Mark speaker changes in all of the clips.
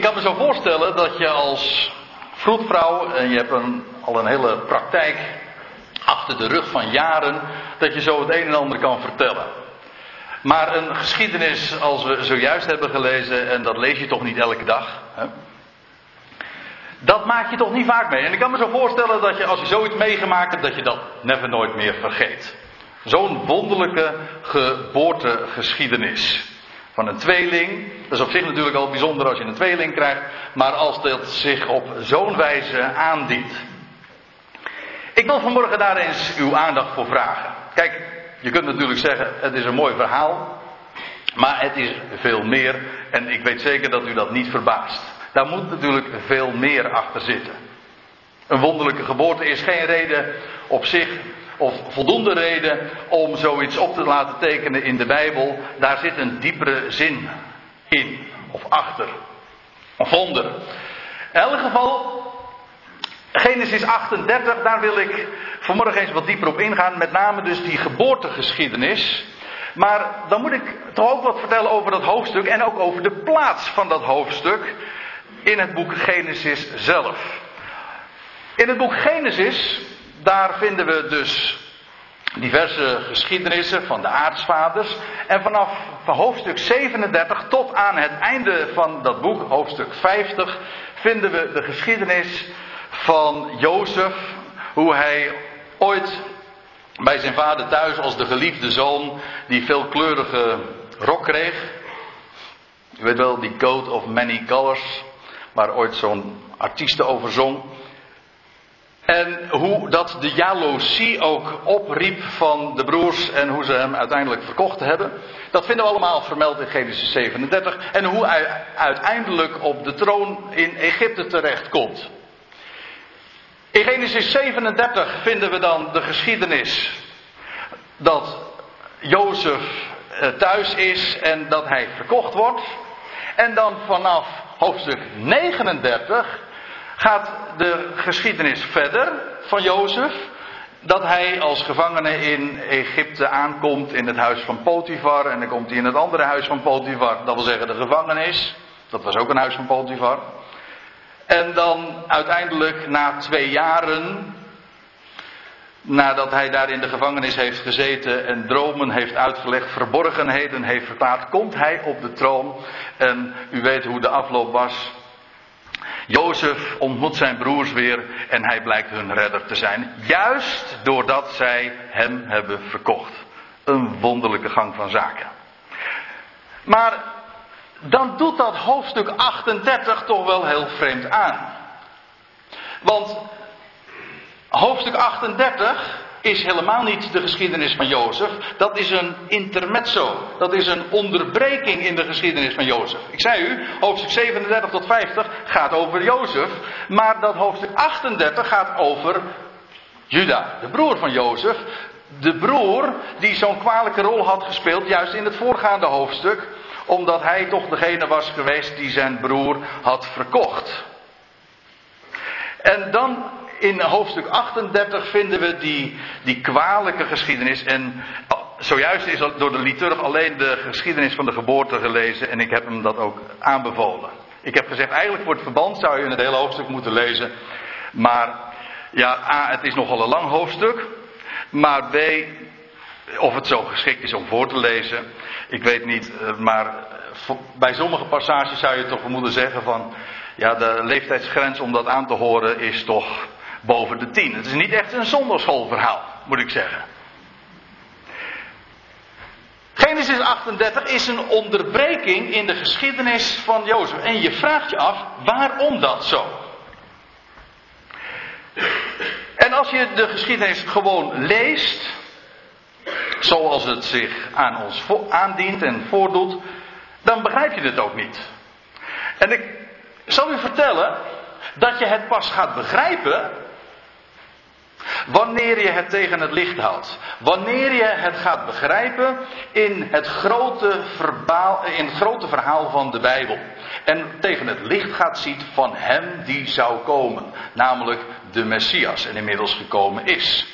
Speaker 1: Ik kan me zo voorstellen dat je als vroedvrouw, en je hebt een, al een hele praktijk achter de rug van jaren, dat je zo het een en ander kan vertellen. Maar een geschiedenis als we zojuist hebben gelezen, en dat lees je toch niet elke dag, hè? dat maak je toch niet vaak mee. En ik kan me zo voorstellen dat je als je zoiets meegemaakt hebt, dat je dat never nooit meer vergeet. Zo'n wonderlijke geboortegeschiedenis. Van een tweeling. Dat is op zich natuurlijk al bijzonder als je een tweeling krijgt. Maar als dat zich op zo'n wijze aandient. Ik wil vanmorgen daar eens uw aandacht voor vragen. Kijk, je kunt natuurlijk zeggen: het is een mooi verhaal. Maar het is veel meer. En ik weet zeker dat u dat niet verbaast. Daar moet natuurlijk veel meer achter zitten. Een wonderlijke geboorte is geen reden op zich of voldoende reden om zoiets op te laten tekenen in de Bijbel. Daar zit een diepere zin in of achter. Een wonder. In elk geval, Genesis 38, daar wil ik vanmorgen eens wat dieper op ingaan. Met name dus die geboortegeschiedenis. Maar dan moet ik toch ook wat vertellen over dat hoofdstuk en ook over de plaats van dat hoofdstuk in het boek Genesis zelf. In het boek Genesis daar vinden we dus diverse geschiedenissen van de aartsvaders. En vanaf van hoofdstuk 37 tot aan het einde van dat boek, hoofdstuk 50, vinden we de geschiedenis van Jozef. Hoe hij ooit bij zijn vader thuis als de geliefde zoon die veelkleurige rok kreeg. Je weet wel, die coat of many colors, waar ooit zo'n artieste over zong. En hoe dat de jaloezie ook opriep van de broers en hoe ze hem uiteindelijk verkocht hebben. Dat vinden we allemaal vermeld in Genesis 37. En hoe hij uiteindelijk op de troon in Egypte terechtkomt. In Genesis 37 vinden we dan de geschiedenis dat Jozef eh, thuis is en dat hij verkocht wordt. En dan vanaf hoofdstuk 39 gaat de geschiedenis verder van Jozef. Dat hij als gevangene in Egypte aankomt in het huis van Potifar. En dan komt hij in het andere huis van Potifar. Dat wil zeggen de gevangenis. Dat was ook een huis van Potifar. En dan uiteindelijk na twee jaren. Nadat hij daar in de gevangenis heeft gezeten en dromen heeft uitgelegd, verborgenheden heeft verklaard, komt hij op de troon. En u weet hoe de afloop was. Jozef ontmoet zijn broers weer en hij blijkt hun redder te zijn. Juist doordat zij hem hebben verkocht. Een wonderlijke gang van zaken. Maar dan doet dat hoofdstuk 38 toch wel heel vreemd aan. Want hoofdstuk 38 is helemaal niet de geschiedenis van Jozef. Dat is een intermezzo. Dat is een onderbreking in de geschiedenis van Jozef. Ik zei u, hoofdstuk 37 tot 50 gaat over Jozef. Maar dat hoofdstuk 38 gaat over Juda, de broer van Jozef. De broer die zo'n kwalijke rol had gespeeld, juist in het voorgaande hoofdstuk. Omdat hij toch degene was geweest die zijn broer had verkocht. En dan in hoofdstuk 38 vinden we die, die kwalijke geschiedenis. En zojuist is door de liturg alleen de geschiedenis van de geboorte gelezen. En ik heb hem dat ook aanbevolen. Ik heb gezegd, eigenlijk voor het verband zou je het hele hoofdstuk moeten lezen. Maar ja, A, het is nogal een lang hoofdstuk. Maar B, of het zo geschikt is om voor te lezen. Ik weet niet, eh, maar bij sommige passages zou je toch moeten zeggen van. Ja, de leeftijdsgrens om dat aan te horen is toch boven de tien. Het is niet echt een zonderschoolverhaal, moet ik zeggen. Genesis 38 is een onderbreking in de geschiedenis van Jozef. En je vraagt je af, waarom dat zo? En als je de geschiedenis gewoon leest, zoals het zich aan ons aandient en voordoet, dan begrijp je het ook niet. En ik zal u vertellen dat je het pas gaat begrijpen Wanneer je het tegen het licht houdt. Wanneer je het gaat begrijpen in het grote, in grote verhaal van de Bijbel. En tegen het licht gaat zien van hem die zou komen. Namelijk de Messias en inmiddels gekomen is.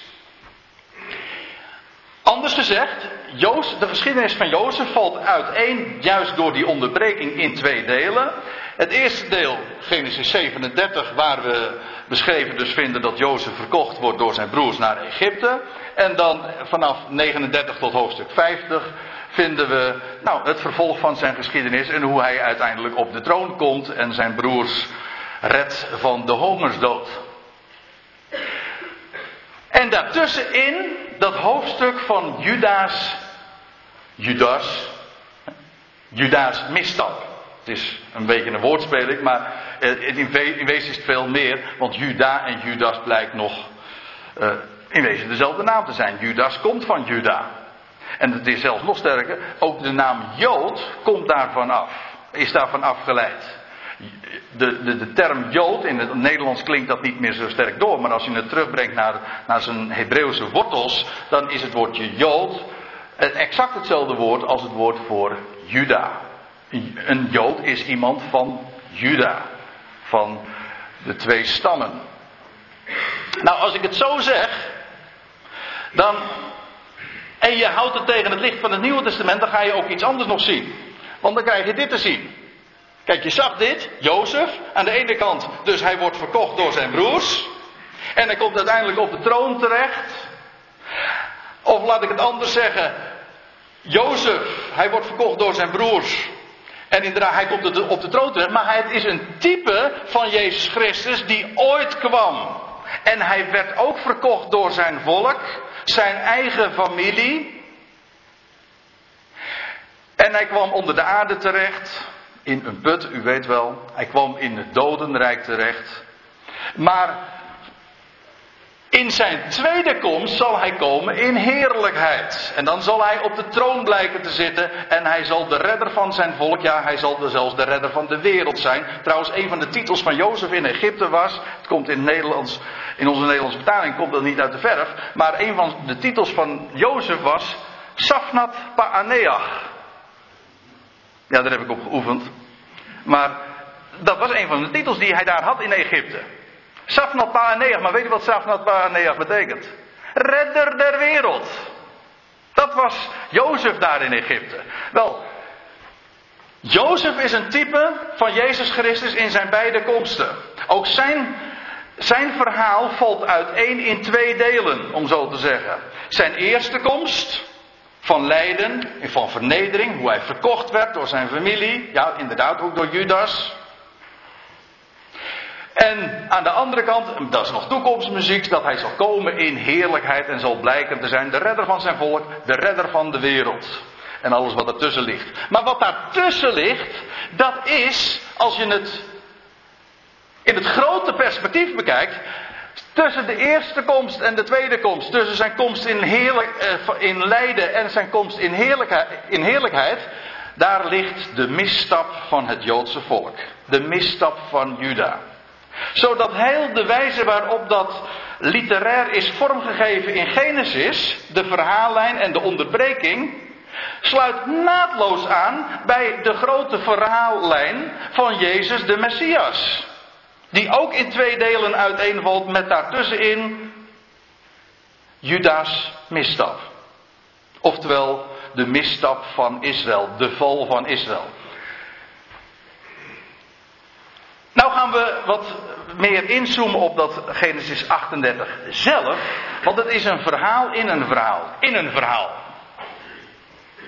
Speaker 1: Anders gezegd, Jozef, de geschiedenis van Jozef valt uiteen, juist door die onderbreking in twee delen. Het eerste deel, Genesis 37, waar we beschreven dus vinden dat Jozef verkocht wordt door zijn broers naar Egypte. En dan vanaf 39 tot hoofdstuk 50 vinden we nou, het vervolg van zijn geschiedenis en hoe hij uiteindelijk op de troon komt en zijn broers redt van de hongersdood. En daartussenin dat hoofdstuk van Judas, Judas, Judas misstap. Het is een beetje een woordspeling, maar in wezen is het veel meer, want Juda en Judas blijkt nog uh, in wezen dezelfde naam te zijn. Judas komt van Juda. En het is zelfs nog sterker, ook de naam Jood komt daarvan af, is daarvan afgeleid. De, de, de, term Jood, in het Nederlands klinkt dat niet meer zo sterk door, maar als je het terugbrengt naar, naar zijn Hebreeuwse wortels, dan is het woordje Jood exact hetzelfde woord als het woord voor Juda. Een Jood is iemand van Juda, van de twee stammen. Nou, als ik het zo zeg, dan. En je houdt het tegen het licht van het Nieuwe Testament, dan ga je ook iets anders nog zien. Want dan krijg je dit te zien. Kijk, je zag dit, Jozef, aan de ene kant, dus hij wordt verkocht door zijn broers. En hij komt uiteindelijk op de troon terecht. Of laat ik het anders zeggen, Jozef, hij wordt verkocht door zijn broers. En inderdaad, hij komt op de troon terecht, maar het is een type van Jezus Christus die ooit kwam. En hij werd ook verkocht door zijn volk, zijn eigen familie. En hij kwam onder de aarde terecht, in een put, u weet wel. Hij kwam in het dodenrijk terecht. Maar in zijn tweede komst zal hij komen in heerlijkheid. En dan zal hij op de troon blijken te zitten. En hij zal de redder van zijn volk, ja, hij zal zelfs de redder van de wereld zijn. Trouwens, een van de titels van Jozef in Egypte was. Het komt in, Nederlands, in onze Nederlandse vertaling komt dat niet uit de verf. Maar een van de titels van Jozef was. Safnat Paaneach. Ja, daar heb ik op geoefend. Maar dat was een van de titels die hij daar had in Egypte. Safnat Paaneach, maar weet je wat Safnat Paaneach betekent? Redder der wereld. Dat was Jozef daar in Egypte. Wel, Jozef is een type van Jezus Christus in zijn beide komsten. Ook zijn, zijn verhaal valt uiteen in twee delen, om zo te zeggen. Zijn eerste komst, van lijden en van vernedering, hoe hij verkocht werd door zijn familie, ja inderdaad ook door Judas. En aan de andere kant, dat is nog toekomstmuziek, dat hij zal komen in heerlijkheid en zal blijken te zijn de redder van zijn volk, de redder van de wereld. En alles wat ertussen ligt. Maar wat daartussen ligt, dat is, als je het in het grote perspectief bekijkt, tussen de eerste komst en de tweede komst, tussen zijn komst in, heerlijk, eh, in lijden en zijn komst in in heerlijkheid, daar ligt de misstap van het Joodse volk. De misstap van Juda zodat heel de wijze waarop dat literair is vormgegeven in Genesis, de verhaallijn en de onderbreking, sluit naadloos aan bij de grote verhaallijn van Jezus de Messias. Die ook in twee delen uiteenvalt met daartussenin Judas misstap. Oftewel de misstap van Israël, de val van Israël. Nou gaan we wat meer inzoomen op dat Genesis 38 zelf. Want het is een verhaal in een verhaal. In een verhaal.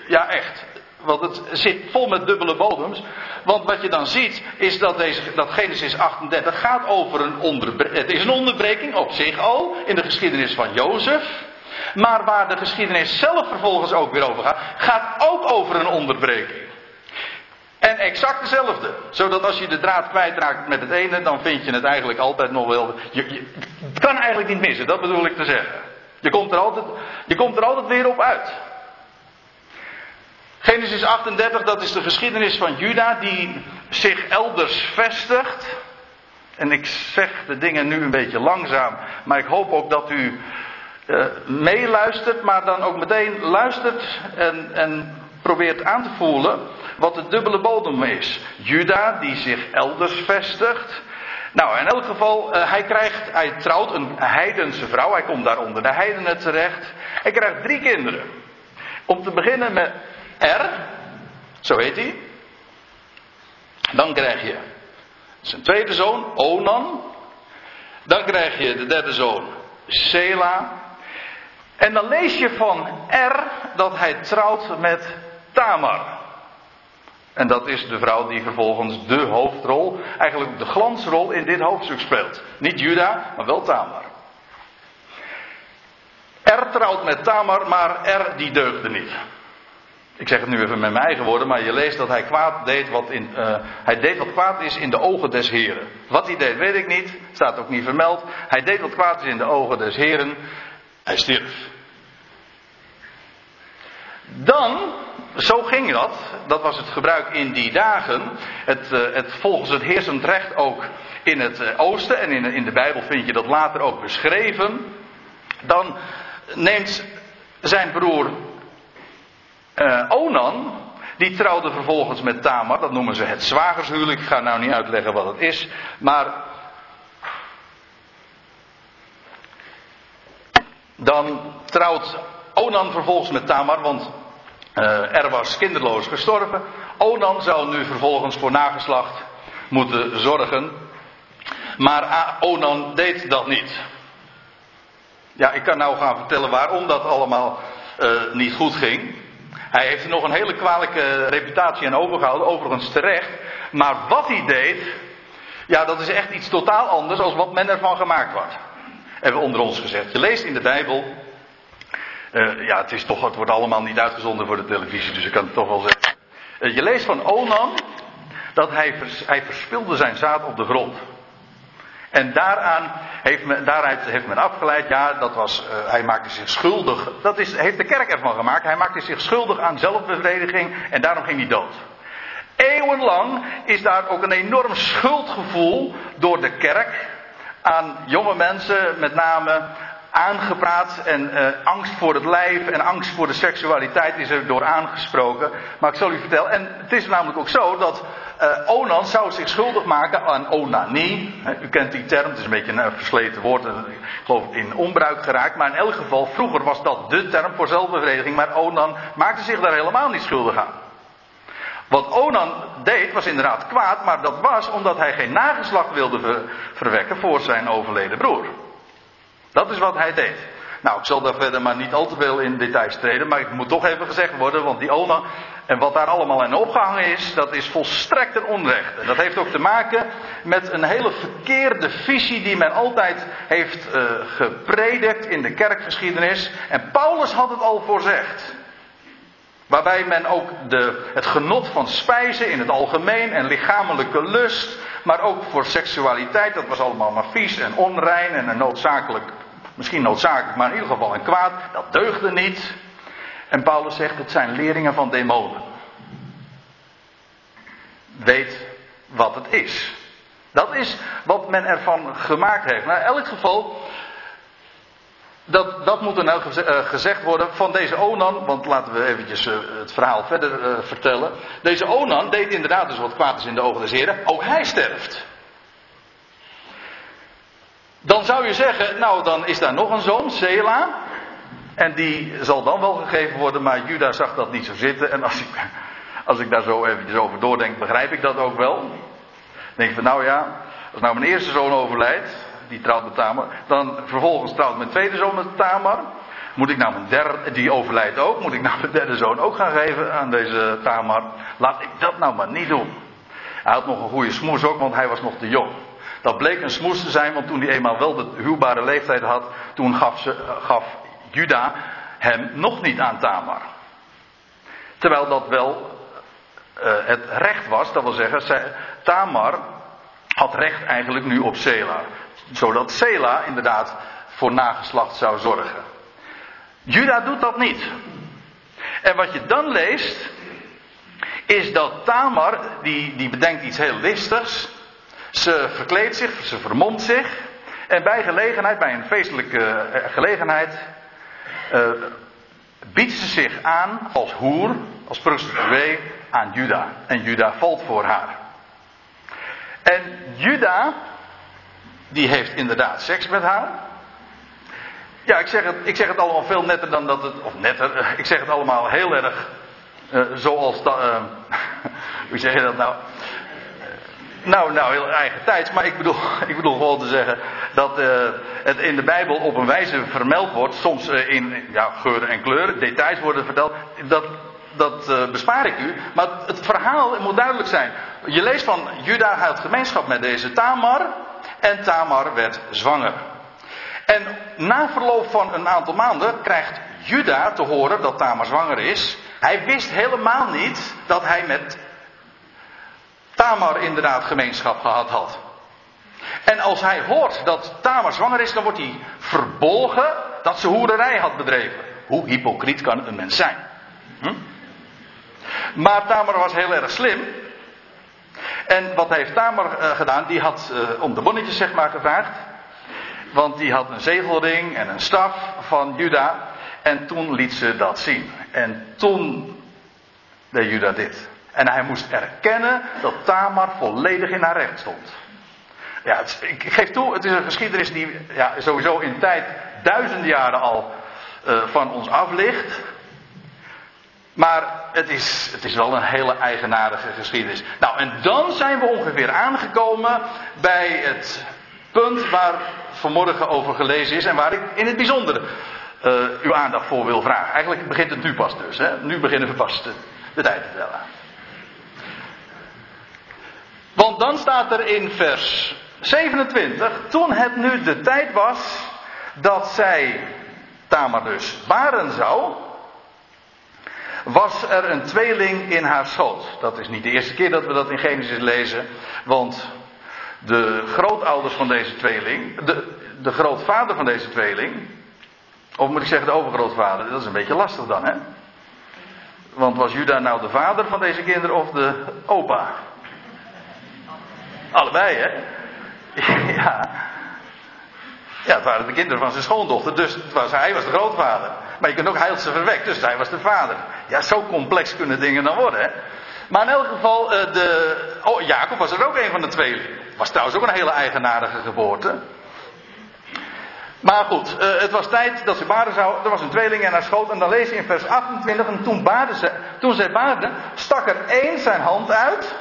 Speaker 1: Ja, echt. Want het zit vol met dubbele bodems. Want wat je dan ziet, is dat, deze, dat Genesis 38 gaat over een onderbreking. Het is een onderbreking op zich al in de geschiedenis van Jozef. Maar waar de geschiedenis zelf vervolgens ook weer over gaat, gaat ook over een onderbreking. En exact dezelfde. Zodat als je de draad kwijtraakt met het ene, dan vind je het eigenlijk altijd nog wel. Je, je, het kan eigenlijk niet missen, dat bedoel ik te zeggen. Je komt er altijd, je komt er altijd weer op uit. Genesis 38, dat is de geschiedenis van Juda die zich elders vestigt. En ik zeg de dingen nu een beetje langzaam, maar ik hoop ook dat u uh, meeluistert, maar dan ook meteen luistert en, en probeert aan te voelen wat de dubbele bodem is. Juda die zich elders vestigt. Nou, in elk geval, uh, hij krijgt, hij trouwt een heidense vrouw. Hij komt daar onder de heidenen terecht. Hij krijgt drie kinderen. Om te beginnen met R, zo heet hij. Dan krijg je zijn tweede zoon, Onan. Dan krijg je de derde zoon, Sela. En dan lees je van R dat hij trouwt met Tamar. En dat is de vrouw die vervolgens de hoofdrol, eigenlijk de glansrol in dit hoofdstuk speelt. Niet Juda, maar wel Tamar. R trouwt met Tamar, maar R die deugde niet. Ik zeg het nu even met mijn eigen woorden, maar je leest dat hij kwaad deed wat in, uh, hij deed wat kwaad is in de ogen des Heren. Wat hij deed weet ik niet, staat ook niet vermeld. Hij deed wat kwaad is in de ogen des Heren. Hij stierf. Dan, zo ging dat, dat was het gebruik in die dagen, het, uh, het volgens het heersend recht ook in het uh, oosten en in, in de Bijbel vind je dat later ook beschreven. Dan neemt zijn broer uh, Onan, die trouwde vervolgens met Tamar, dat noemen ze het zwagershuwelijk. Ik ga nou niet uitleggen wat het is, maar dan trouwt Onan vervolgens met Tamar, want uh, er was kinderloos gestorven. Onan zou nu vervolgens voor nageslacht moeten zorgen. Maar Onan deed dat niet. Ja, ik kan nou gaan vertellen waarom dat allemaal niet goed ging. Hij heeft nog een hele kwalijke reputatie aan overgehouden, overigens terecht. Maar wat hij deed, ja, dat is echt iets totaal anders dan wat men ervan gemaakt wordt. Hebben we onder ons gezegd. Je leest in de Bijbel. Uh, ja, het, is toch, het wordt allemaal niet uitgezonden voor de televisie, dus ik kan het toch wel zeggen. Uh, je leest van Onan dat hij, hij verspilde zijn zaad op de grond. En daaraan heeft men, daaruit heeft men afgeleid, ja, dat was, uh, hij maakte zich schuldig. Dat is, heeft de kerk ervan gemaakt. Hij maakte zich schuldig aan zelfbevrediging en daarom ging hij dood. Eeuwenlang is daar ook een enorm schuldgevoel door de kerk aan jonge mensen, met name aangepraat en uh, angst voor het lijf en angst voor de seksualiteit is er door aangesproken. Maar ik zal u vertellen, en het is namelijk ook zo dat uh, Onan zou zich schuldig maken aan onanie. U kent die term, het is een beetje een versleten woord, ik geloof in onbruik geraakt. Maar in elk geval, vroeger was dat de term voor zelfbevrediging, maar Onan maakte zich daar helemaal niet schuldig aan. Wat Onan deed was inderdaad kwaad, maar dat was omdat hij geen nageslacht wilde ver verwekken voor zijn overleden broer. Dat is wat hij deed. Nou, ik zal daar verder maar niet al te veel in details treden, maar het moet toch even gezegd worden, want die Onan en wat daar allemaal in opgehangen is, dat is volstrekt een onrecht. En dat heeft ook te maken met een hele verkeerde visie die men altijd heeft uh, gepredikt in de kerkgeschiedenis. En Paulus had het al voorzegd. Waarbij men ook de, het genot van spijzen in het algemeen en lichamelijke lust, maar ook voor seksualiteit, dat was allemaal maar vies en onrein en een noodzakelijk, misschien noodzakelijk, maar in ieder geval een kwaad, dat deugde niet. En Paulus zegt, het zijn leringen van demonen. Weet wat het is. Dat is wat men ervan gemaakt heeft. Nou, in elk geval, dat, dat moet er nou gezegd worden van deze Onan, want laten we eventjes uh, het verhaal verder uh, vertellen. Deze Onan deed inderdaad dus wat kwaad is in de ogen des heren. Ook hij sterft. Dan zou je zeggen, nou dan is daar nog een zoon, Sela. En die zal dan wel gegeven worden, maar Juda zag dat niet zo zitten. En als ik, als ik daar zo eventjes over doordenk, begrijp ik dat ook wel. Dan denk ik van, nou ja, als nou mijn eerste zoon overlijdt, die trouwt met Tamar, dan vervolgens trouwt mijn tweede zoon met Tamar. Moet ik nou mijn derde, die overlijdt ook, moet ik nou mijn derde zoon ook gaan geven aan deze Tamar? Laat ik dat nou maar niet doen. Hij had nog een goede smoes ook, want hij was nog te jong. Dat bleek een smoes te zijn, want toen hij eenmaal wel de huwbare leeftijd had, toen gaf, ze, gaf Juda hem nog niet aan Tamar. Terwijl dat wel uh, het recht was, dat wil zeggen, zij, Tamar had recht eigenlijk nu op Sela. Zodat Sela inderdaad voor nageslacht zou zorgen. Juda doet dat niet. En wat je dan leest, is dat Tamar, die, die bedenkt iets heel listigs. Ze verkleedt zich, ze vermomt zich. En bij gelegenheid, bij een feestelijke gelegenheid, uh, biedt ze zich aan als hoer, als prostituee aan Juda. En Juda valt voor haar. En Juda, die heeft inderdaad seks met haar. Ja, ik zeg, het, ik zeg het allemaal veel netter dan dat het. Of netter, ik zeg het allemaal heel erg. Uh, zoals. Da, hoe zeg je dat nou? Nou, nou, heel eigen tijd. Maar ik bedoel, ik bedoel gewoon te zeggen dat uh, het in de Bijbel op een wijze vermeld wordt. Soms uh, in ja, geuren en kleuren, details worden verteld. Dat, dat uh, bespaar ik u. Maar het verhaal moet duidelijk zijn. Je leest van Juda had gemeenschap met deze Tamar. En Tamar werd zwanger. En na verloop van een aantal maanden krijgt Juda te horen dat Tamar zwanger is. Hij wist helemaal niet dat hij met Tamar inderdaad gemeenschap gehad had. En als hij hoort dat Tamar zwanger is, dan wordt hij verbolgen dat ze hoererij had bedreven. Hoe hypocriet kan een mens zijn? Hm? Maar Tamar was heel erg slim. En wat heeft Tamar uh, gedaan? Die had uh, om de bonnetjes zeg maar gevraagd. Want die had een zegelring en een staf van Juda. En toen liet ze dat zien. En toen deed Juda dit. En hij moest erkennen dat Tamar volledig in haar recht stond. Ja, het, ik, geef toe, het is een geschiedenis die ja, sowieso in tijd duizenden jaren al uh, van ons af ligt. Maar het is, het is wel een hele eigenaardige geschiedenis. Nou, en dan zijn we ongeveer aangekomen bij het punt waar vanmorgen over gelezen is en waar ik in het bijzonder uh, uw aandacht voor wil vragen. Eigenlijk begint het nu pas dus. Hè? Nu beginnen we pas de, de tijd te tellen. Want dan staat er in vers 27, toen het nu de tijd was dat zij, Tamar dus, baren zou, was er een tweeling in haar schoot. Dat is niet de eerste keer dat we dat in Genesis lezen, want de grootouders van deze tweeling, de, de grootvader van deze tweeling, of moet ik zeggen de overgrootvader, dat is een beetje lastig dan hè. Want was Juda nou de vader van deze kinderen of de opa? Allebei, hè? ja. Ja, het waren de kinderen van zijn schoondochter, dus was, hij was de grootvader. Maar je kunt ook Heilse verwekt, dus hij was de vader. Ja, zo complex kunnen dingen dan worden, hè? Maar in elk geval, uh, de, oh, Jacob was er ook een van de twee. Was trouwens ook een hele eigenaardige geboorte. Maar goed, uh, het was tijd dat ze baden zou. Er was een tweeling en haar schoot. En dan lees je in vers 28. En toen, ze, toen zij baden, stak er één zijn hand uit.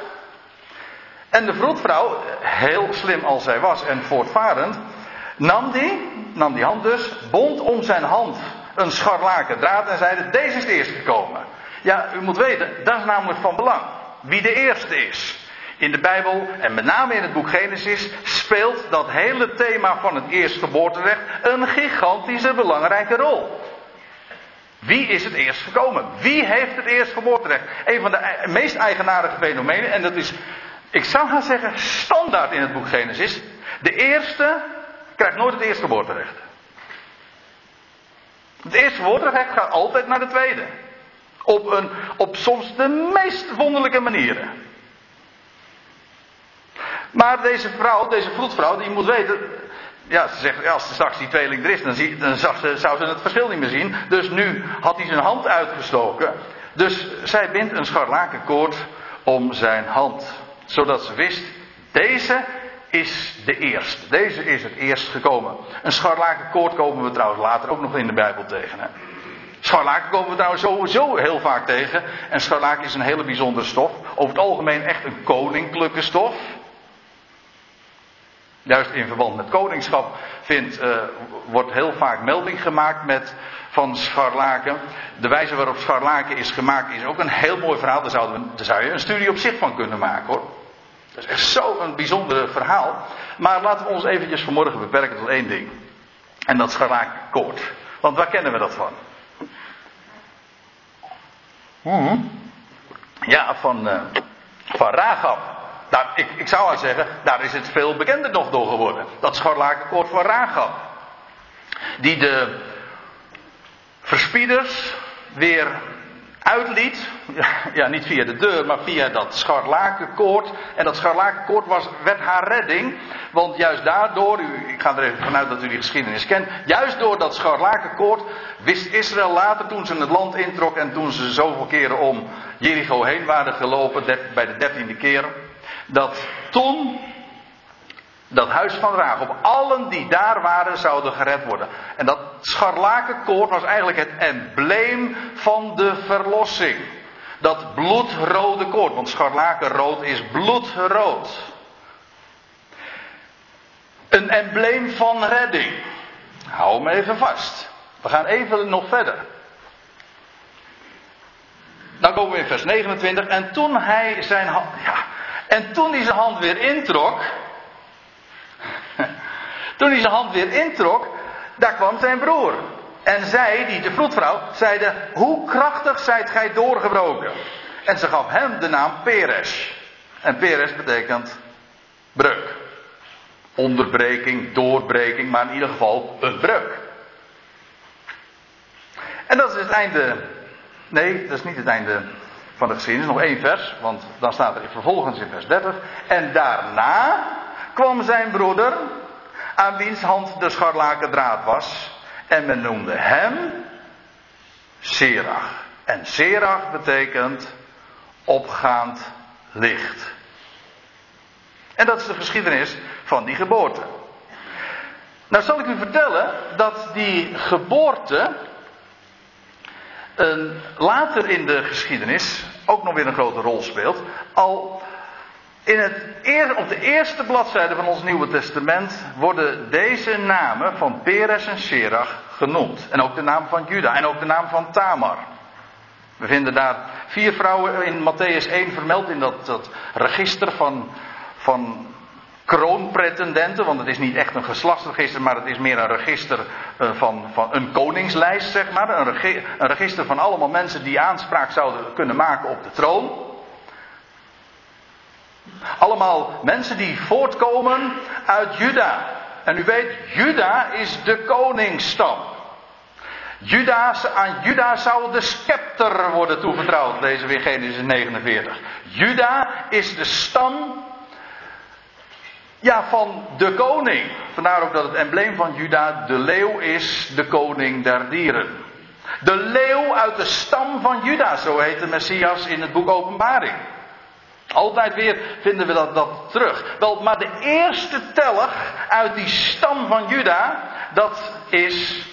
Speaker 1: En de vroedvrouw, heel slim als zij was en voortvarend, nam die, nam die hand dus, bond om zijn hand een scharlaken draad en zeide: Deze is de eerste gekomen. Ja, u moet weten, dat is namelijk van belang. Wie de eerste is. In de Bijbel, en met name in het boek Genesis, speelt dat hele thema van het eerstgeboorterecht een gigantische belangrijke rol. Wie is het eerst gekomen? Wie heeft het eerstgeboorterecht? Een van de meest eigenaardige fenomenen, en dat is ik zou gaan zeggen, standaard in het boek Genesis. De eerste krijgt nooit het eerste geboorterecht. Het eerste geboorterecht gaat altijd naar de tweede. Op, een, op soms de meest wonderlijke manieren. Maar deze vrouw, deze vroedvrouw, die moet weten. Ja, ze zegt, als straks die tweeling er is, dan, zie, dan ze, zou ze het verschil niet meer zien. Dus nu had hij zijn hand uitgestoken. Dus zij bindt een scharlakenkoord om zijn hand zodat ze wist, deze is de eerste. Deze is het eerst gekomen. Een scharlakenkoord komen we trouwens later ook nog in de Bijbel tegen. Hè? Scharlaken komen we trouwens sowieso heel vaak tegen. En scharlaken is een hele bijzondere stof. Over het algemeen echt een koninklijke stof. Juist in verband met koningschap vindt, uh, wordt heel vaak melding gemaakt met, van scharlaken. De wijze waarop scharlaken is gemaakt is ook een heel mooi verhaal. Daar, daar zou je een studie op zich van kunnen maken hoor. Dat is echt zo'n bijzonder verhaal. Maar laten we ons eventjes vanmorgen beperken tot één ding. En dat scharlakenkoord. Want waar kennen we dat van? Hmm. Ja, van, uh, van Rahab. Nou, ik, ik zou wel zeggen, daar is het veel bekender nog door geworden. Dat scharlakenkoord van Rahab. Die de verspieders weer uitliet. Ja, niet via de deur, maar via dat scharlakenkoord. En dat scharlakenkoord was, werd haar redding. Want juist daardoor, ik ga er even vanuit dat u die geschiedenis kent. Juist door dat scharlakenkoord wist Israël later, toen ze het land introk en toen ze zoveel keren om Jericho heen waren gelopen, bij de dertiende keer dat toen dat huis van op allen die daar waren zouden gered worden. En dat scharlakenkoord was eigenlijk het embleem van de verlossing. Dat bloedrode koord, want scharlakenrood is bloedrood. Een embleem van redding. Hou hem even vast. We gaan even nog verder. Dan komen we in vers 29. En toen hij zijn hand. Ja, en toen hij zijn hand weer introk. Toen hij zijn hand weer introk. Daar kwam zijn broer. En zij, die de vroedvrouw, zeiden: Hoe krachtig zijt gij doorgebroken? En ze gaf hem de naam Peres. En Peres betekent breuk. Onderbreking, doorbreking, maar in ieder geval een breuk. En dat is het einde. Nee, dat is niet het einde van de geschiedenis. Nog één vers, want dan staat er vervolgens in vers 30. En daarna kwam zijn broeder, aan wiens hand de scharlaken draad was. En men noemde hem Serach. En Serach betekent opgaand licht. En dat is de geschiedenis van die geboorte. Nou zal ik u vertellen dat die geboorte een, later in de geschiedenis ook nog weer een grote rol speelt. Al in het op de eerste bladzijde van ons Nieuwe Testament worden deze namen van Peres en Serach genoemd. En ook de naam van Juda en ook de naam van Tamar. We vinden daar vier vrouwen in Matthäus 1 vermeld in dat, dat register van, van kroonpretendenten, want het is niet echt een geslachtsregister, maar het is meer een register eh, van, van een koningslijst, zeg maar. Een register van allemaal mensen die aanspraak zouden kunnen maken op de troon. Allemaal mensen die voortkomen uit Juda. En u weet, Juda is de koningsstam. Juda, aan Juda zou de scepter worden toevertrouwd, lezen we in Genesis 49. Juda is de stam ja, van de koning. Vandaar ook dat het embleem van Juda de leeuw is, de koning der dieren. De leeuw uit de stam van Juda, zo heet de Messias in het boek Openbaring. Altijd weer vinden we dat, dat terug. Wel, maar de eerste teller uit die stam van Juda, dat is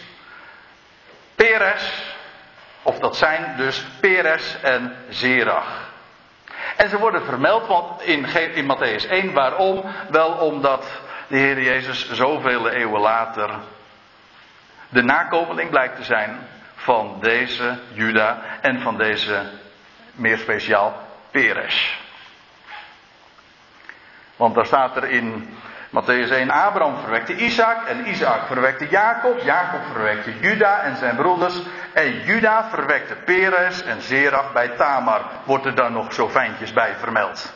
Speaker 1: Peres. Of dat zijn dus Peres en Zerach. En ze worden vermeld in, in Matthäus 1. Waarom? Wel omdat de Heer Jezus zoveel eeuwen later de nakomeling blijkt te zijn van deze Juda en van deze meer speciaal Peres. Want daar staat er in Matthäus 1, Abraham verwekte Isaac en Isaac verwekte Jacob. Jacob verwekte Juda en zijn broeders. En Juda verwekte Peres en Zerach bij Tamar. Wordt er dan nog zo fijntjes bij vermeld.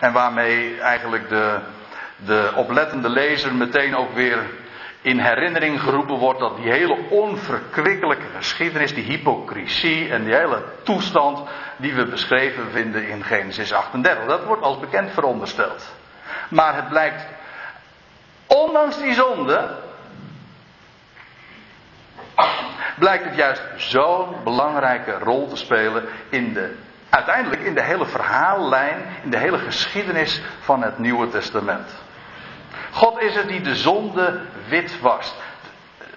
Speaker 1: En waarmee eigenlijk de, de oplettende lezer meteen ook weer in herinnering geroepen wordt dat die hele onverkwikkelijke geschiedenis, die hypocrisie en die hele toestand die we beschreven vinden in Genesis 38, dat wordt als bekend verondersteld. Maar het blijkt Ondanks die zonde blijkt het juist zo'n belangrijke rol te spelen in de, uiteindelijk in de hele verhaallijn, in de hele geschiedenis van het Nieuwe Testament. God is het die de zonde wit wast.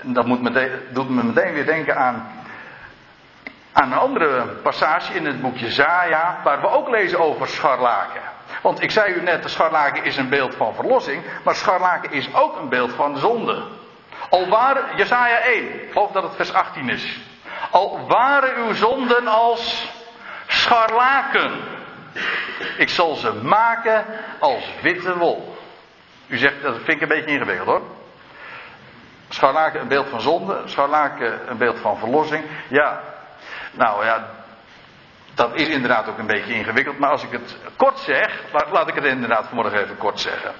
Speaker 1: Dat moet meteen, doet me meteen weer denken aan, aan een andere passage in het boekje Zaja, waar we ook lezen over scharlaken. Want ik zei u net, de scharlaken is een beeld van verlossing, maar scharlaken is ook een beeld van zonde. Al waren, Jesaja 1, ik geloof dat het vers 18 is. Al waren uw zonden als scharlaken. Ik zal ze maken als witte wol. U zegt, dat vind ik een beetje ingewikkeld hoor. Scharlaken een beeld van zonde, scharlaken een beeld van verlossing. Ja, nou ja, dat is inderdaad ook een beetje ingewikkeld, maar als ik het kort zeg, laat, ik het inderdaad vanmorgen even kort zeggen.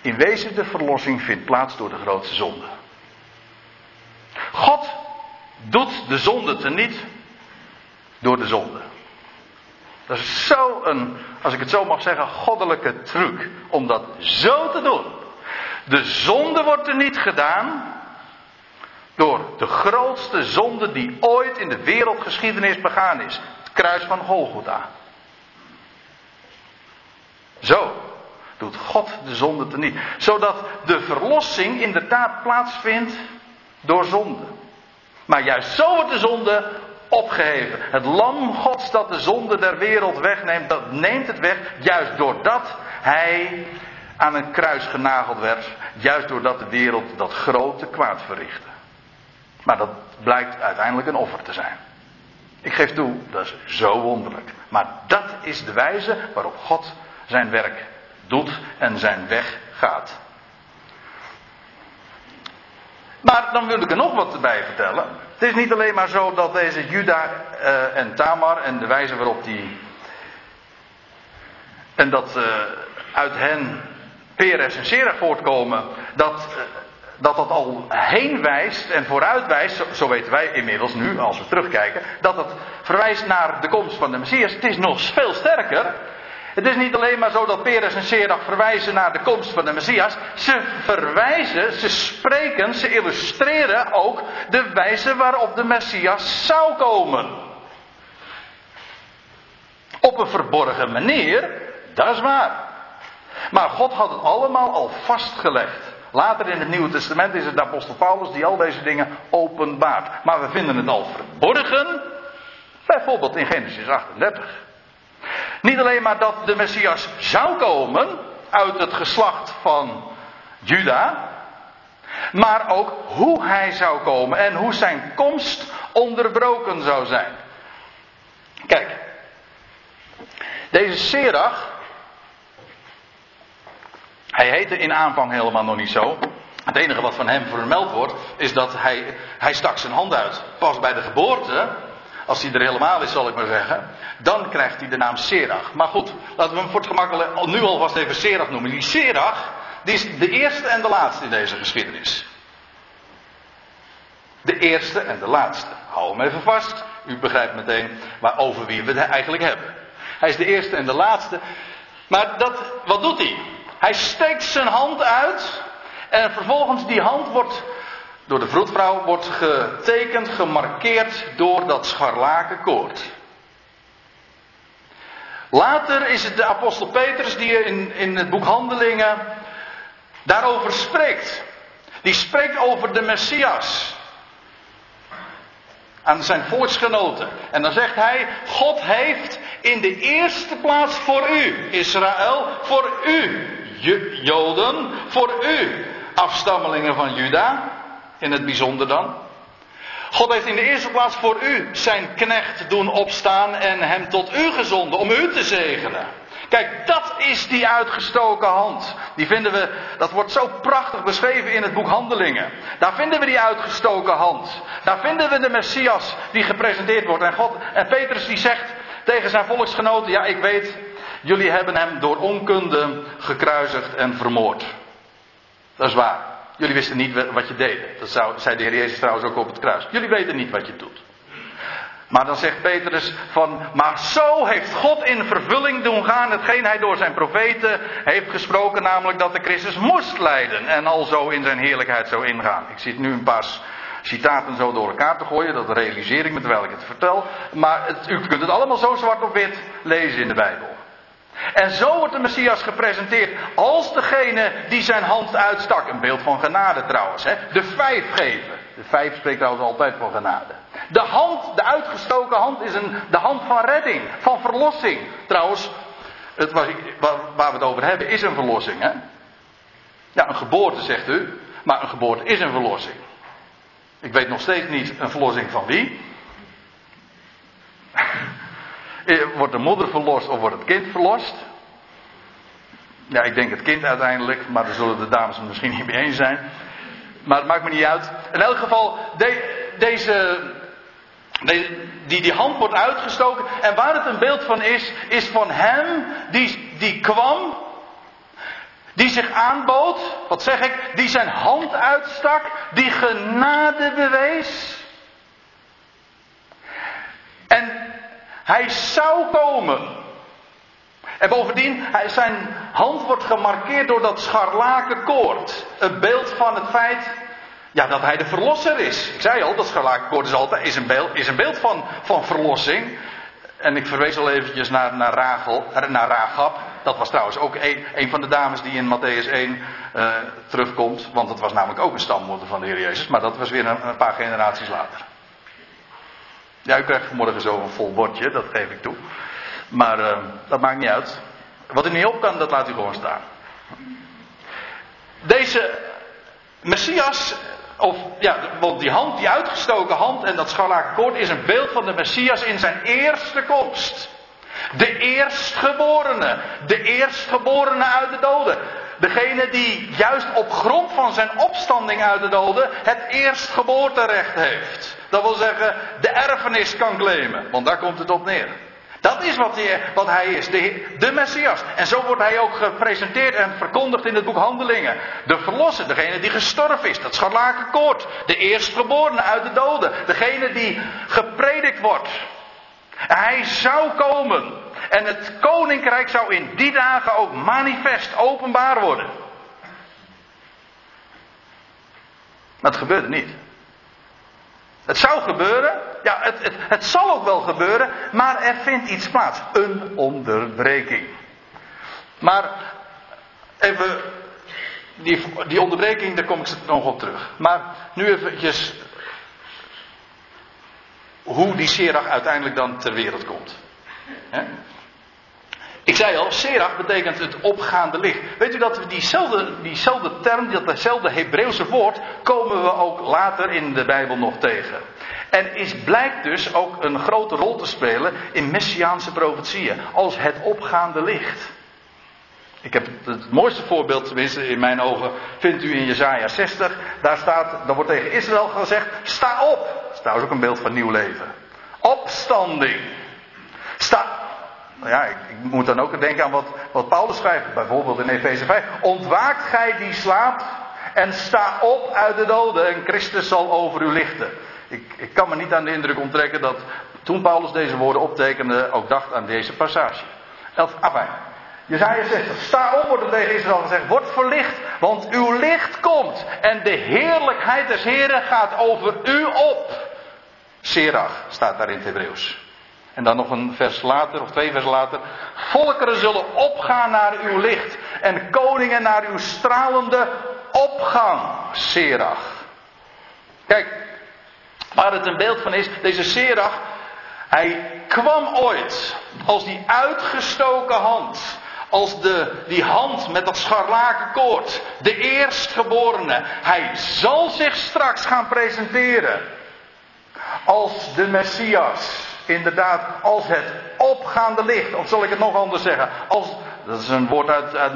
Speaker 1: In wezen de verlossing vindt plaats door de grootste zonde. God doet de zonde teniet door de zonde. Dat is zo een, als ik het zo mag zeggen, goddelijke truc om dat zo te doen. De zonde wordt er niet gedaan door de grootste zonde die ooit in de wereldgeschiedenis begaan is kruis van Golgotha. Zo doet God de zonde teniet. Zodat de verlossing inderdaad plaatsvindt door zonde. Maar juist zo wordt de zonde opgeheven. Het lam gods dat de zonde der wereld wegneemt, dat neemt het weg juist doordat hij aan een kruis genageld werd. Juist doordat de wereld dat grote kwaad verrichtte. Maar dat blijkt uiteindelijk een offer te zijn. Ik geef toe, dat is zo wonderlijk. Maar dat is de wijze waarop God zijn werk doet en zijn weg gaat. Maar dan wil ik er nog wat bij vertellen. Het is niet alleen maar zo dat deze Juda uh, en Tamar en de wijze waarop die. En dat uh, uit hen Peres en Serach voortkomen, dat, uh, dat dat al heen wijst en vooruit wijst, zo, zo, weten wij inmiddels nu, als we terugkijken, dat het verwijst naar de komst van de Messias. Het is nog veel sterker. Het is niet alleen maar zo dat Peres en Serach verwijzen naar de komst van de Messias. Ze verwijzen, ze spreken, ze illustreren ook de wijze waarop de Messias zou komen. Op een verborgen manier, dat is waar. Maar God had het allemaal al vastgelegd. Later in het Nieuwe Testament is het de apostel Paulus die al deze dingen openbaart. Maar we vinden het al verborgen, bijvoorbeeld in Genesis 38. Niet alleen maar dat de Messias zou komen uit het geslacht van Juda, maar ook hoe hij zou komen en hoe zijn komst onderbroken zou zijn. Kijk, deze Serach, hij heette in aanvang helemaal nog niet zo. Het enige wat van hem vermeld wordt, is dat hij, hij stak zijn hand uit. Pas bij de geboorte als hij er helemaal is, zal ik maar zeggen, dan krijgt hij de naam Serach. Maar goed, laten we hem voor het gemak nu alvast even Serach noemen. Die Serach, die is de eerste en de laatste in deze geschiedenis. De eerste en de laatste. Hou hem even vast. U begrijpt meteen over wie we het eigenlijk hebben. Hij is de eerste en de laatste. Maar dat, wat doet hij? Hij steekt zijn hand uit. En vervolgens die hand wordt door de vroedvrouw wordt getekend, gemarkeerd door dat scharlakenkoord. Later is het de apostel Petrus die in, in het boek Handelingen daarover spreekt. Die spreekt over de Messias. Aan zijn volksgenoten. En dan zegt hij: God heeft in de eerste plaats voor u, Israël, voor u, Joden, voor u, afstammelingen van Juda, in het bijzonder dan. God heeft in de eerste plaats voor u zijn knecht doen opstaan en hem tot u gezonden om u te zegenen. Kijk, dat is die uitgestoken hand. Die vinden we, dat wordt zo prachtig beschreven in het boek Handelingen. Daar vinden we die uitgestoken hand. Daar vinden we de Messias die gepresenteerd wordt. En, God, en Petrus die zegt tegen zijn volksgenoten, ja ik weet, jullie hebben hem door onkunde gekruisigd en vermoord. Dat is waar. Jullie wisten niet wat je deed. Dat zei de Heer Jezus trouwens ook op het kruis. Jullie weten niet wat je doet. Maar dan zegt Petrus van, maar zo heeft God in vervulling doen gaan hetgeen hij door zijn profeten heeft gesproken, namelijk dat de Christus moest lijden en al zo in zijn heerlijkheid zou ingaan. Ik zit nu een paar citaten zo door elkaar te gooien, dat realiseer ik me terwijl ik het vertel. Maar het, u kunt het allemaal zo zwart op wit lezen in de Bijbel. En zo wordt de Messias gepresenteerd als degene die zijn hand uitstak. Een beeld van genade trouwens. Hè? De vijf geven. De vijf spreekt trouwens altijd van genade. De hand, de uitgestoken hand, is een, de hand van redding, van verlossing. Trouwens, het waar, we het over hebben, is een verlossing. Hè? Ja, een geboorte zegt u, maar een geboorte is een verlossing. Ik weet nog steeds niet een verlossing van wie. Eh, wordt de moeder verlost of wordt het kind verlost? Ja, ik denk het kind uiteindelijk, maar daar zullen de dames het misschien niet mee eens zijn. Maar het maakt me niet uit. In elk geval, deze, die, die hand wordt uitgestoken. En waar het een beeld van is, is van hem die, die kwam, die zich aanbood, wat zeg ik, die zijn hand uitstak, die genade bewees. En hij zou komen. En bovendien, zijn hand wordt gemarkeerd door dat scharlakenkoord. Een beeld van het feit ja, dat hij de verlosser is. Ik zei al, dat scharlakenkoord is, altijd, is, een, beeld, is een beeld van, van verlossing. En ik verwees al eventjes naar, naar, Rachel, naar Rahab. Dat was trouwens ook een, een van de dames die in Matthäus 1 uh, terugkomt. Want dat was namelijk ook een stammoeder van de Heer Jezus. Maar dat was weer een, een paar generaties later. Ja, u krijgt vanmorgen zo een vol bordje, dat geef ik toe. Maar uh, dat maakt niet uit. Wat u niet op kan, dat laat u gewoon staan. Deze Messias, of ja, want die hand, die uitgestoken hand en dat scharlaken is een beeld van de Messias in zijn eerste komst. De eerstgeborene, de eerstgeborene uit de doden. Degene die juist op grond van zijn opstanding uit de doden het eerstgeboorterecht heeft. Dat wil zeggen, de erfenis kan claimen, want daar komt het op neer. Dat is wat hij, wat hij is, de, de, Messias. En zo wordt hij ook gepresenteerd en verkondigd in het boek Handelingen. De verlosser, degene die gestorven is, dat scharlakenkoord. De eerstgeborene uit de doden. Degene die gepredikt wordt. Hij zou komen. En het koninkrijk zou in die dagen ook manifest, openbaar worden. Maar het gebeurde niet. Het zou gebeuren, ja, het, het, het zal ook wel gebeuren, maar er vindt iets plaats. Een onderbreking. Maar even, die, die onderbreking, daar kom ik nog op terug. Maar nu eventjes hoe die Serach uiteindelijk dan ter wereld komt. Ik zei al, Serach betekent het opgaande licht. Weet u dat we diezelfde, diezelfde term, datzelfde Hebreeuwse woord, komen we ook later in de Bijbel nog tegen. En is, blijkt dus ook een grote rol te spelen in messiaanse profetieën, als het opgaande licht. Ik heb het, mooiste voorbeeld, tenminste in mijn ogen, vindt u in Jezaja 60. Daar staat, daar wordt tegen Israël gezegd, sta op. Dat is trouwens ook een beeld van nieuw leven. Opstanding. Sta, nou ja, ik, ik, moet dan ook denken aan wat, Paulus schrijft, bijvoorbeeld in Efeze 5. Ontwaakt gij die slaapt en sta op uit de doden en Christus zal over u lichten. Ik, ik kan me niet aan de indruk onttrekken dat toen Paulus deze woorden optekende ook dacht aan deze passage. Elf, afijn. Jezaja 60, sta op, wordt er tegen Israël gezegd, word verlicht, want uw licht komt en de heerlijkheid des Heren gaat over u op. Serach staat daar in het Hebreeuws. En dan nog een vers later, of twee vers later. Volkeren zullen opgaan naar uw licht. En koningen naar uw stralende opgang. Serach. Kijk, waar het een beeld van is, deze Serach, hij kwam ooit als die uitgestoken hand als de, die hand met dat scharlaken koord, de eerstgeborene. Hij zal zich straks gaan presenteren als de Messias. Inderdaad, als het opgaande licht, of zal ik het nog anders zeggen, als, dat is een woord uit, uit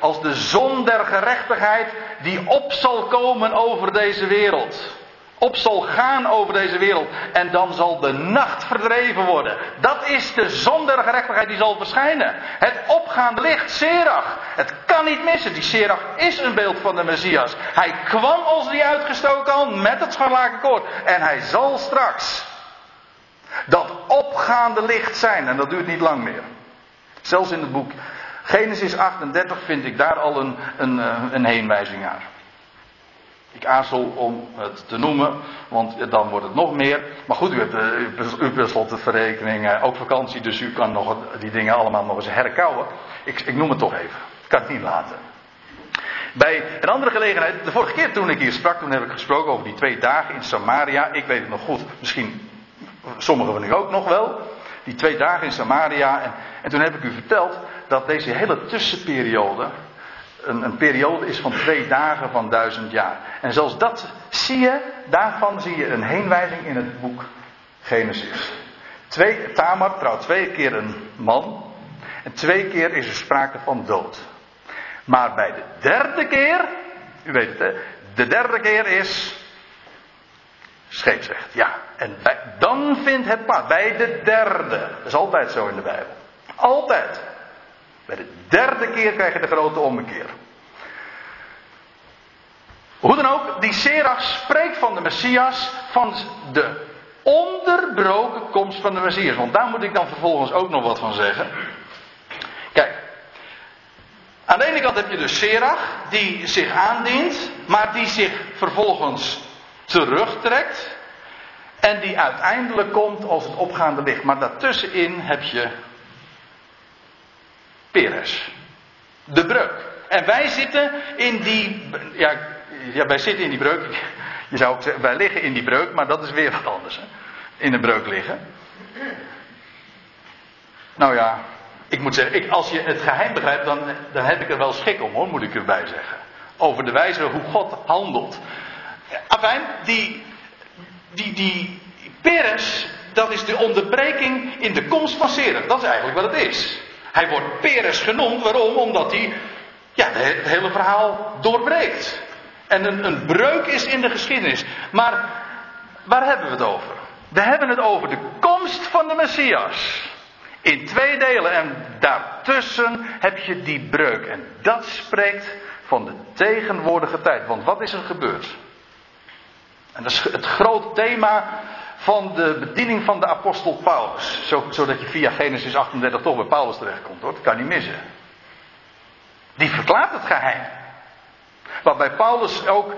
Speaker 1: als de zon der gerechtigheid die op zal komen over deze wereld op zal gaan over deze wereld. En dan zal de nacht verdreven worden. Dat is de zon der gerechtigheid die zal verschijnen. Het opgaande licht, Serach. Het kan niet missen. Die Serach is een beeld van de Messias. Hij kwam als die uitgestoken hand met het scharlaken koord. En hij zal straks dat opgaande licht zijn. En dat duurt niet lang meer. Zelfs in het boek Genesis 38 vind ik daar al een, een, eh, een heenwijzing naar. Ik aarzel om het te noemen, want dan wordt het nog meer. Maar goed, u hebt, eh, u tenslotte verrekening, ook vakantie, dus u kan nog die dingen allemaal nog eens herkouwen. Ik, ik noem het toch even. Ik kan het niet laten. Bij een andere gelegenheid, de vorige keer toen ik hier sprak, toen heb ik gesproken over die twee dagen in Samaria. Ik weet het nog goed, misschien sommigen van u ook nog wel. Die twee dagen in Samaria. En, en toen heb ik u verteld dat deze hele tussenperiode, een, een, periode is van twee dagen van duizend jaar. En zelfs dat zie je, daarvan zie je een heenwijzing in het boek Genesis. Twee, Tamar trouwt twee keer een man. En twee keer is er sprake van dood. Maar bij de derde keer, u weet het hè, de derde keer is scheepsrecht. Ja, en dan vindt het plaats. Bij de derde. Dat is altijd zo in de Bijbel. Altijd. Bij de derde keer krijg je de grote ommekeer. Hoe dan ook, die Serach spreekt van de Messias, van de onderbroken komst van de Messias. Want daar moet ik dan vervolgens ook nog wat van zeggen. Kijk, aan de ene kant heb je dus Serach, die zich aandient, maar die zich vervolgens terugtrekt. En die uiteindelijk komt als het opgaande licht. Maar daartussenin heb je Peres. De breuk. En wij zitten in die. Ja, ja, wij zitten in die breuk. Je zou ook zeggen, wij liggen in die breuk, maar dat is weer wat anders. Hè? In een breuk liggen. Nou ja, ik moet zeggen, ik, als je het geheim begrijpt, dan, dan heb ik er wel schik om hoor, moet ik erbij zeggen. Over de wijze hoe God handelt. Afijn, die, die, die Peres, dat is de onderbreking in de komst van. Dat is eigenlijk wat het is. Hij wordt Peres genoemd, waarom? Omdat hij ja, het hele verhaal doorbreekt. En een, een breuk is in de geschiedenis. Maar waar hebben we het over? We hebben het over de komst van de Messias. In twee delen en daartussen heb je die breuk. En dat spreekt van de tegenwoordige tijd. Want wat is er gebeurd? En dat is het grote thema van de bediening van de apostel Paulus. Zodat je via Genesis 38 toch bij Paulus terechtkomt hoor. Dat kan niet missen. Die verklaart het geheim. Waarbij Paulus ook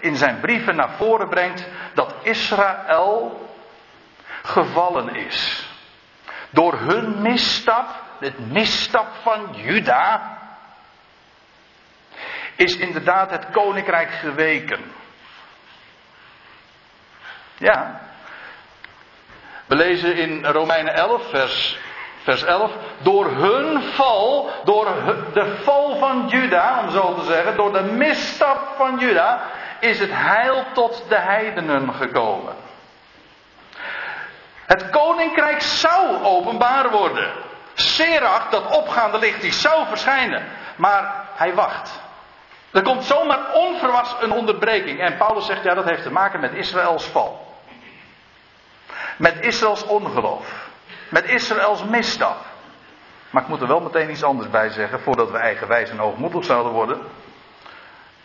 Speaker 1: in zijn brieven naar voren brengt dat Israël gevallen is. Door hun misstap, het misstap van Juda, is inderdaad het koninkrijk geweken. Ja. We lezen in Romeinen 11, vers, vers 11. Door hun val, door de val van Juda, om zo te zeggen, door de misstap van Juda, is het heil tot de heidenen gekomen. Het koninkrijk zou openbaar worden. Serach, dat opgaande licht, die zou verschijnen. Maar hij wacht. Er komt zomaar onverwachts een onderbreking. En Paulus zegt, ja, dat heeft te maken met Israëls val. Met Israëls ongeloof. Met Israëls misstap. Maar ik moet er wel meteen iets anders bij zeggen, voordat we eigenwijs en hoogmoedig zouden worden.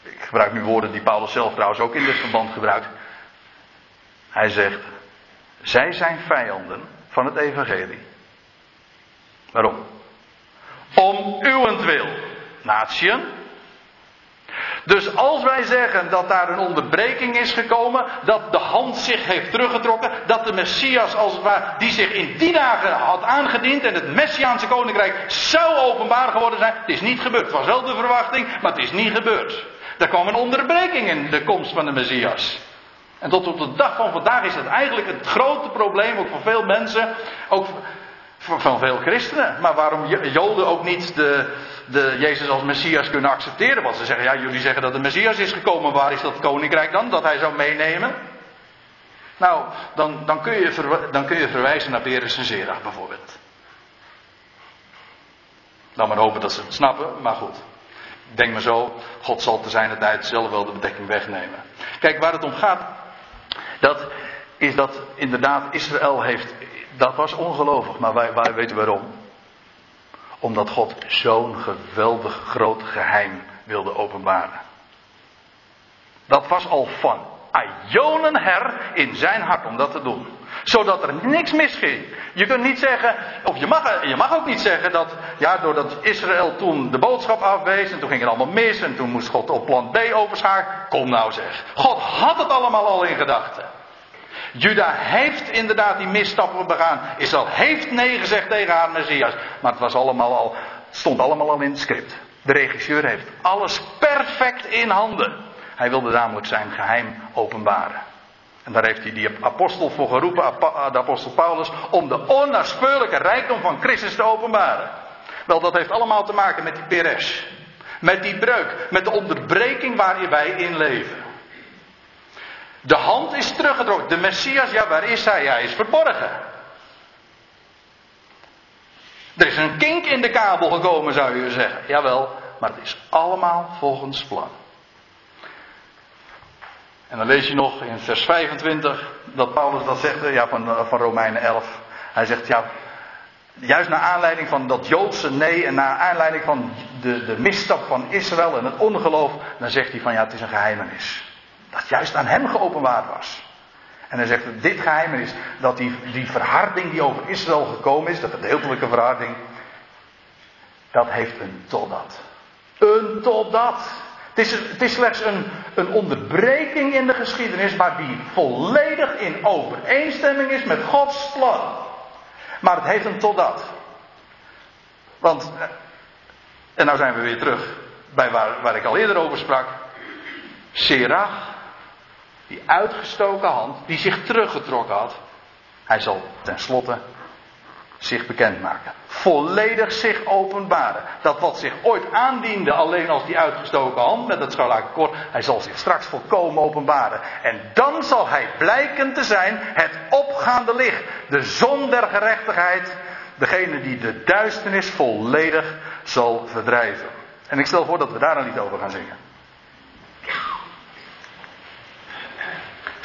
Speaker 1: Ik gebruik nu woorden die Paulus zelf trouwens ook in dit verband gebruikt. Hij zegt, zij zijn vijanden van het evangelie. Waarom? Om uwentwil, natieën. Dus als wij zeggen dat daar een onderbreking is gekomen, dat de hand zich heeft teruggetrokken, dat de Messias als het ware, die zich in die dagen had aangediend en het Messiaanse koninkrijk zou openbaar geworden zijn, het is niet gebeurd. Het was wel de verwachting, maar het is niet gebeurd. Er kwam een onderbreking in de komst van de Messias. En tot op de dag van vandaag is dat eigenlijk het grote probleem, ook voor veel mensen, ook van veel christenen. Maar waarom Joden ook niet de, de Jezus als Messias kunnen accepteren? Want ze zeggen, ja, jullie zeggen dat de Messias is gekomen, waar is dat koninkrijk dan? Dat hij zou meenemen? Nou, dan, dan, kun, je dan kun je verwijzen naar Peres en Zerach bijvoorbeeld. Nou, maar hopen dat ze het snappen, maar goed. Ik denk maar zo, God zal te zijn tijd zelf wel de bedekking wegnemen. Kijk, waar het om gaat, dat is dat inderdaad Israël heeft. Dat was ongelovig, maar wij, wij weten waarom. Omdat God zo'n geweldig groot geheim wilde openbaren. Dat was al van Ionen her in zijn hart om dat te doen. Zodat er niks misging. Je kunt niet zeggen, of je mag, je mag ook niet zeggen dat, ja, doordat Israël toen de boodschap afwees en toen ging het allemaal mis en toen moest God op plan B overschakelen. Kom nou zeg. God had het allemaal al in gedachten. Juda heeft inderdaad die misstappen begaan. Israël heeft nee gezegd tegen haar Messias. Maar het was allemaal al, stond allemaal al in het script. De regisseur heeft alles perfect in handen. Hij wilde namelijk zijn geheim openbaren. En daar heeft hij die apostel voor geroepen, de apostel Paulus, om de onnaspeurlijke rijkdom van Christus te openbaren. Wel, dat heeft allemaal te maken met die peres. Met die breuk, met de onderbreking waarin wij in leven. De hand is teruggetrokken. De Messias, ja, waar is hij? Hij is verborgen. Er is een kink in de kabel gekomen, zou je zeggen. Jawel, maar het is allemaal volgens plan. En dan lees je nog in vers 25 dat Paulus dat zegt ja, van, van Romeinen 11. Hij zegt ja, juist naar aanleiding van dat Joodse nee en naar aanleiding van de, de misstap van Israël en het ongeloof, dan zegt hij van ja, het is een geheimenis. Dat juist aan hem geopenbaard was. En hij zegt, dit geheimenis, dat die, die verharding die over Israël gekomen is, de gedeeltelijke verharding, dat heeft een totdat. Een totdat. Het is, het is slechts een, een onderbreking in de geschiedenis, maar die volledig in overeenstemming is met Gods plan. Maar het heeft een totdat. Want En nou zijn we weer terug bij waar, waar ik al eerder over sprak. Serach, die uitgestoken hand, die zich teruggetrokken had. Hij zal tenslotte zich bekendmaken. Volledig zich openbaren. Dat wat zich ooit aandiende alleen als die uitgestoken hand met het scharlakenkoord, hij zal zich straks volkomen openbaren. En dan zal hij blijken te zijn het opgaande licht, de zon der gerechtigheid, degene die de duisternis volledig zal verdrijven. En ik stel voor dat we daar dan niet over gaan zingen.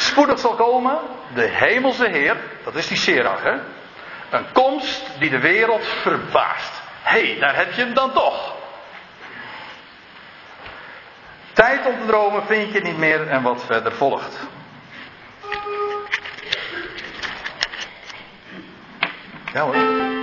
Speaker 1: Spoedig zal komen de hemelse Heer, dat is die Serach, hè? Een komst die de wereld verbaast. Hé, hey, daar heb je hem dan toch. Tijd om te dromen vind je niet meer en wat verder volgt. Ja hoor.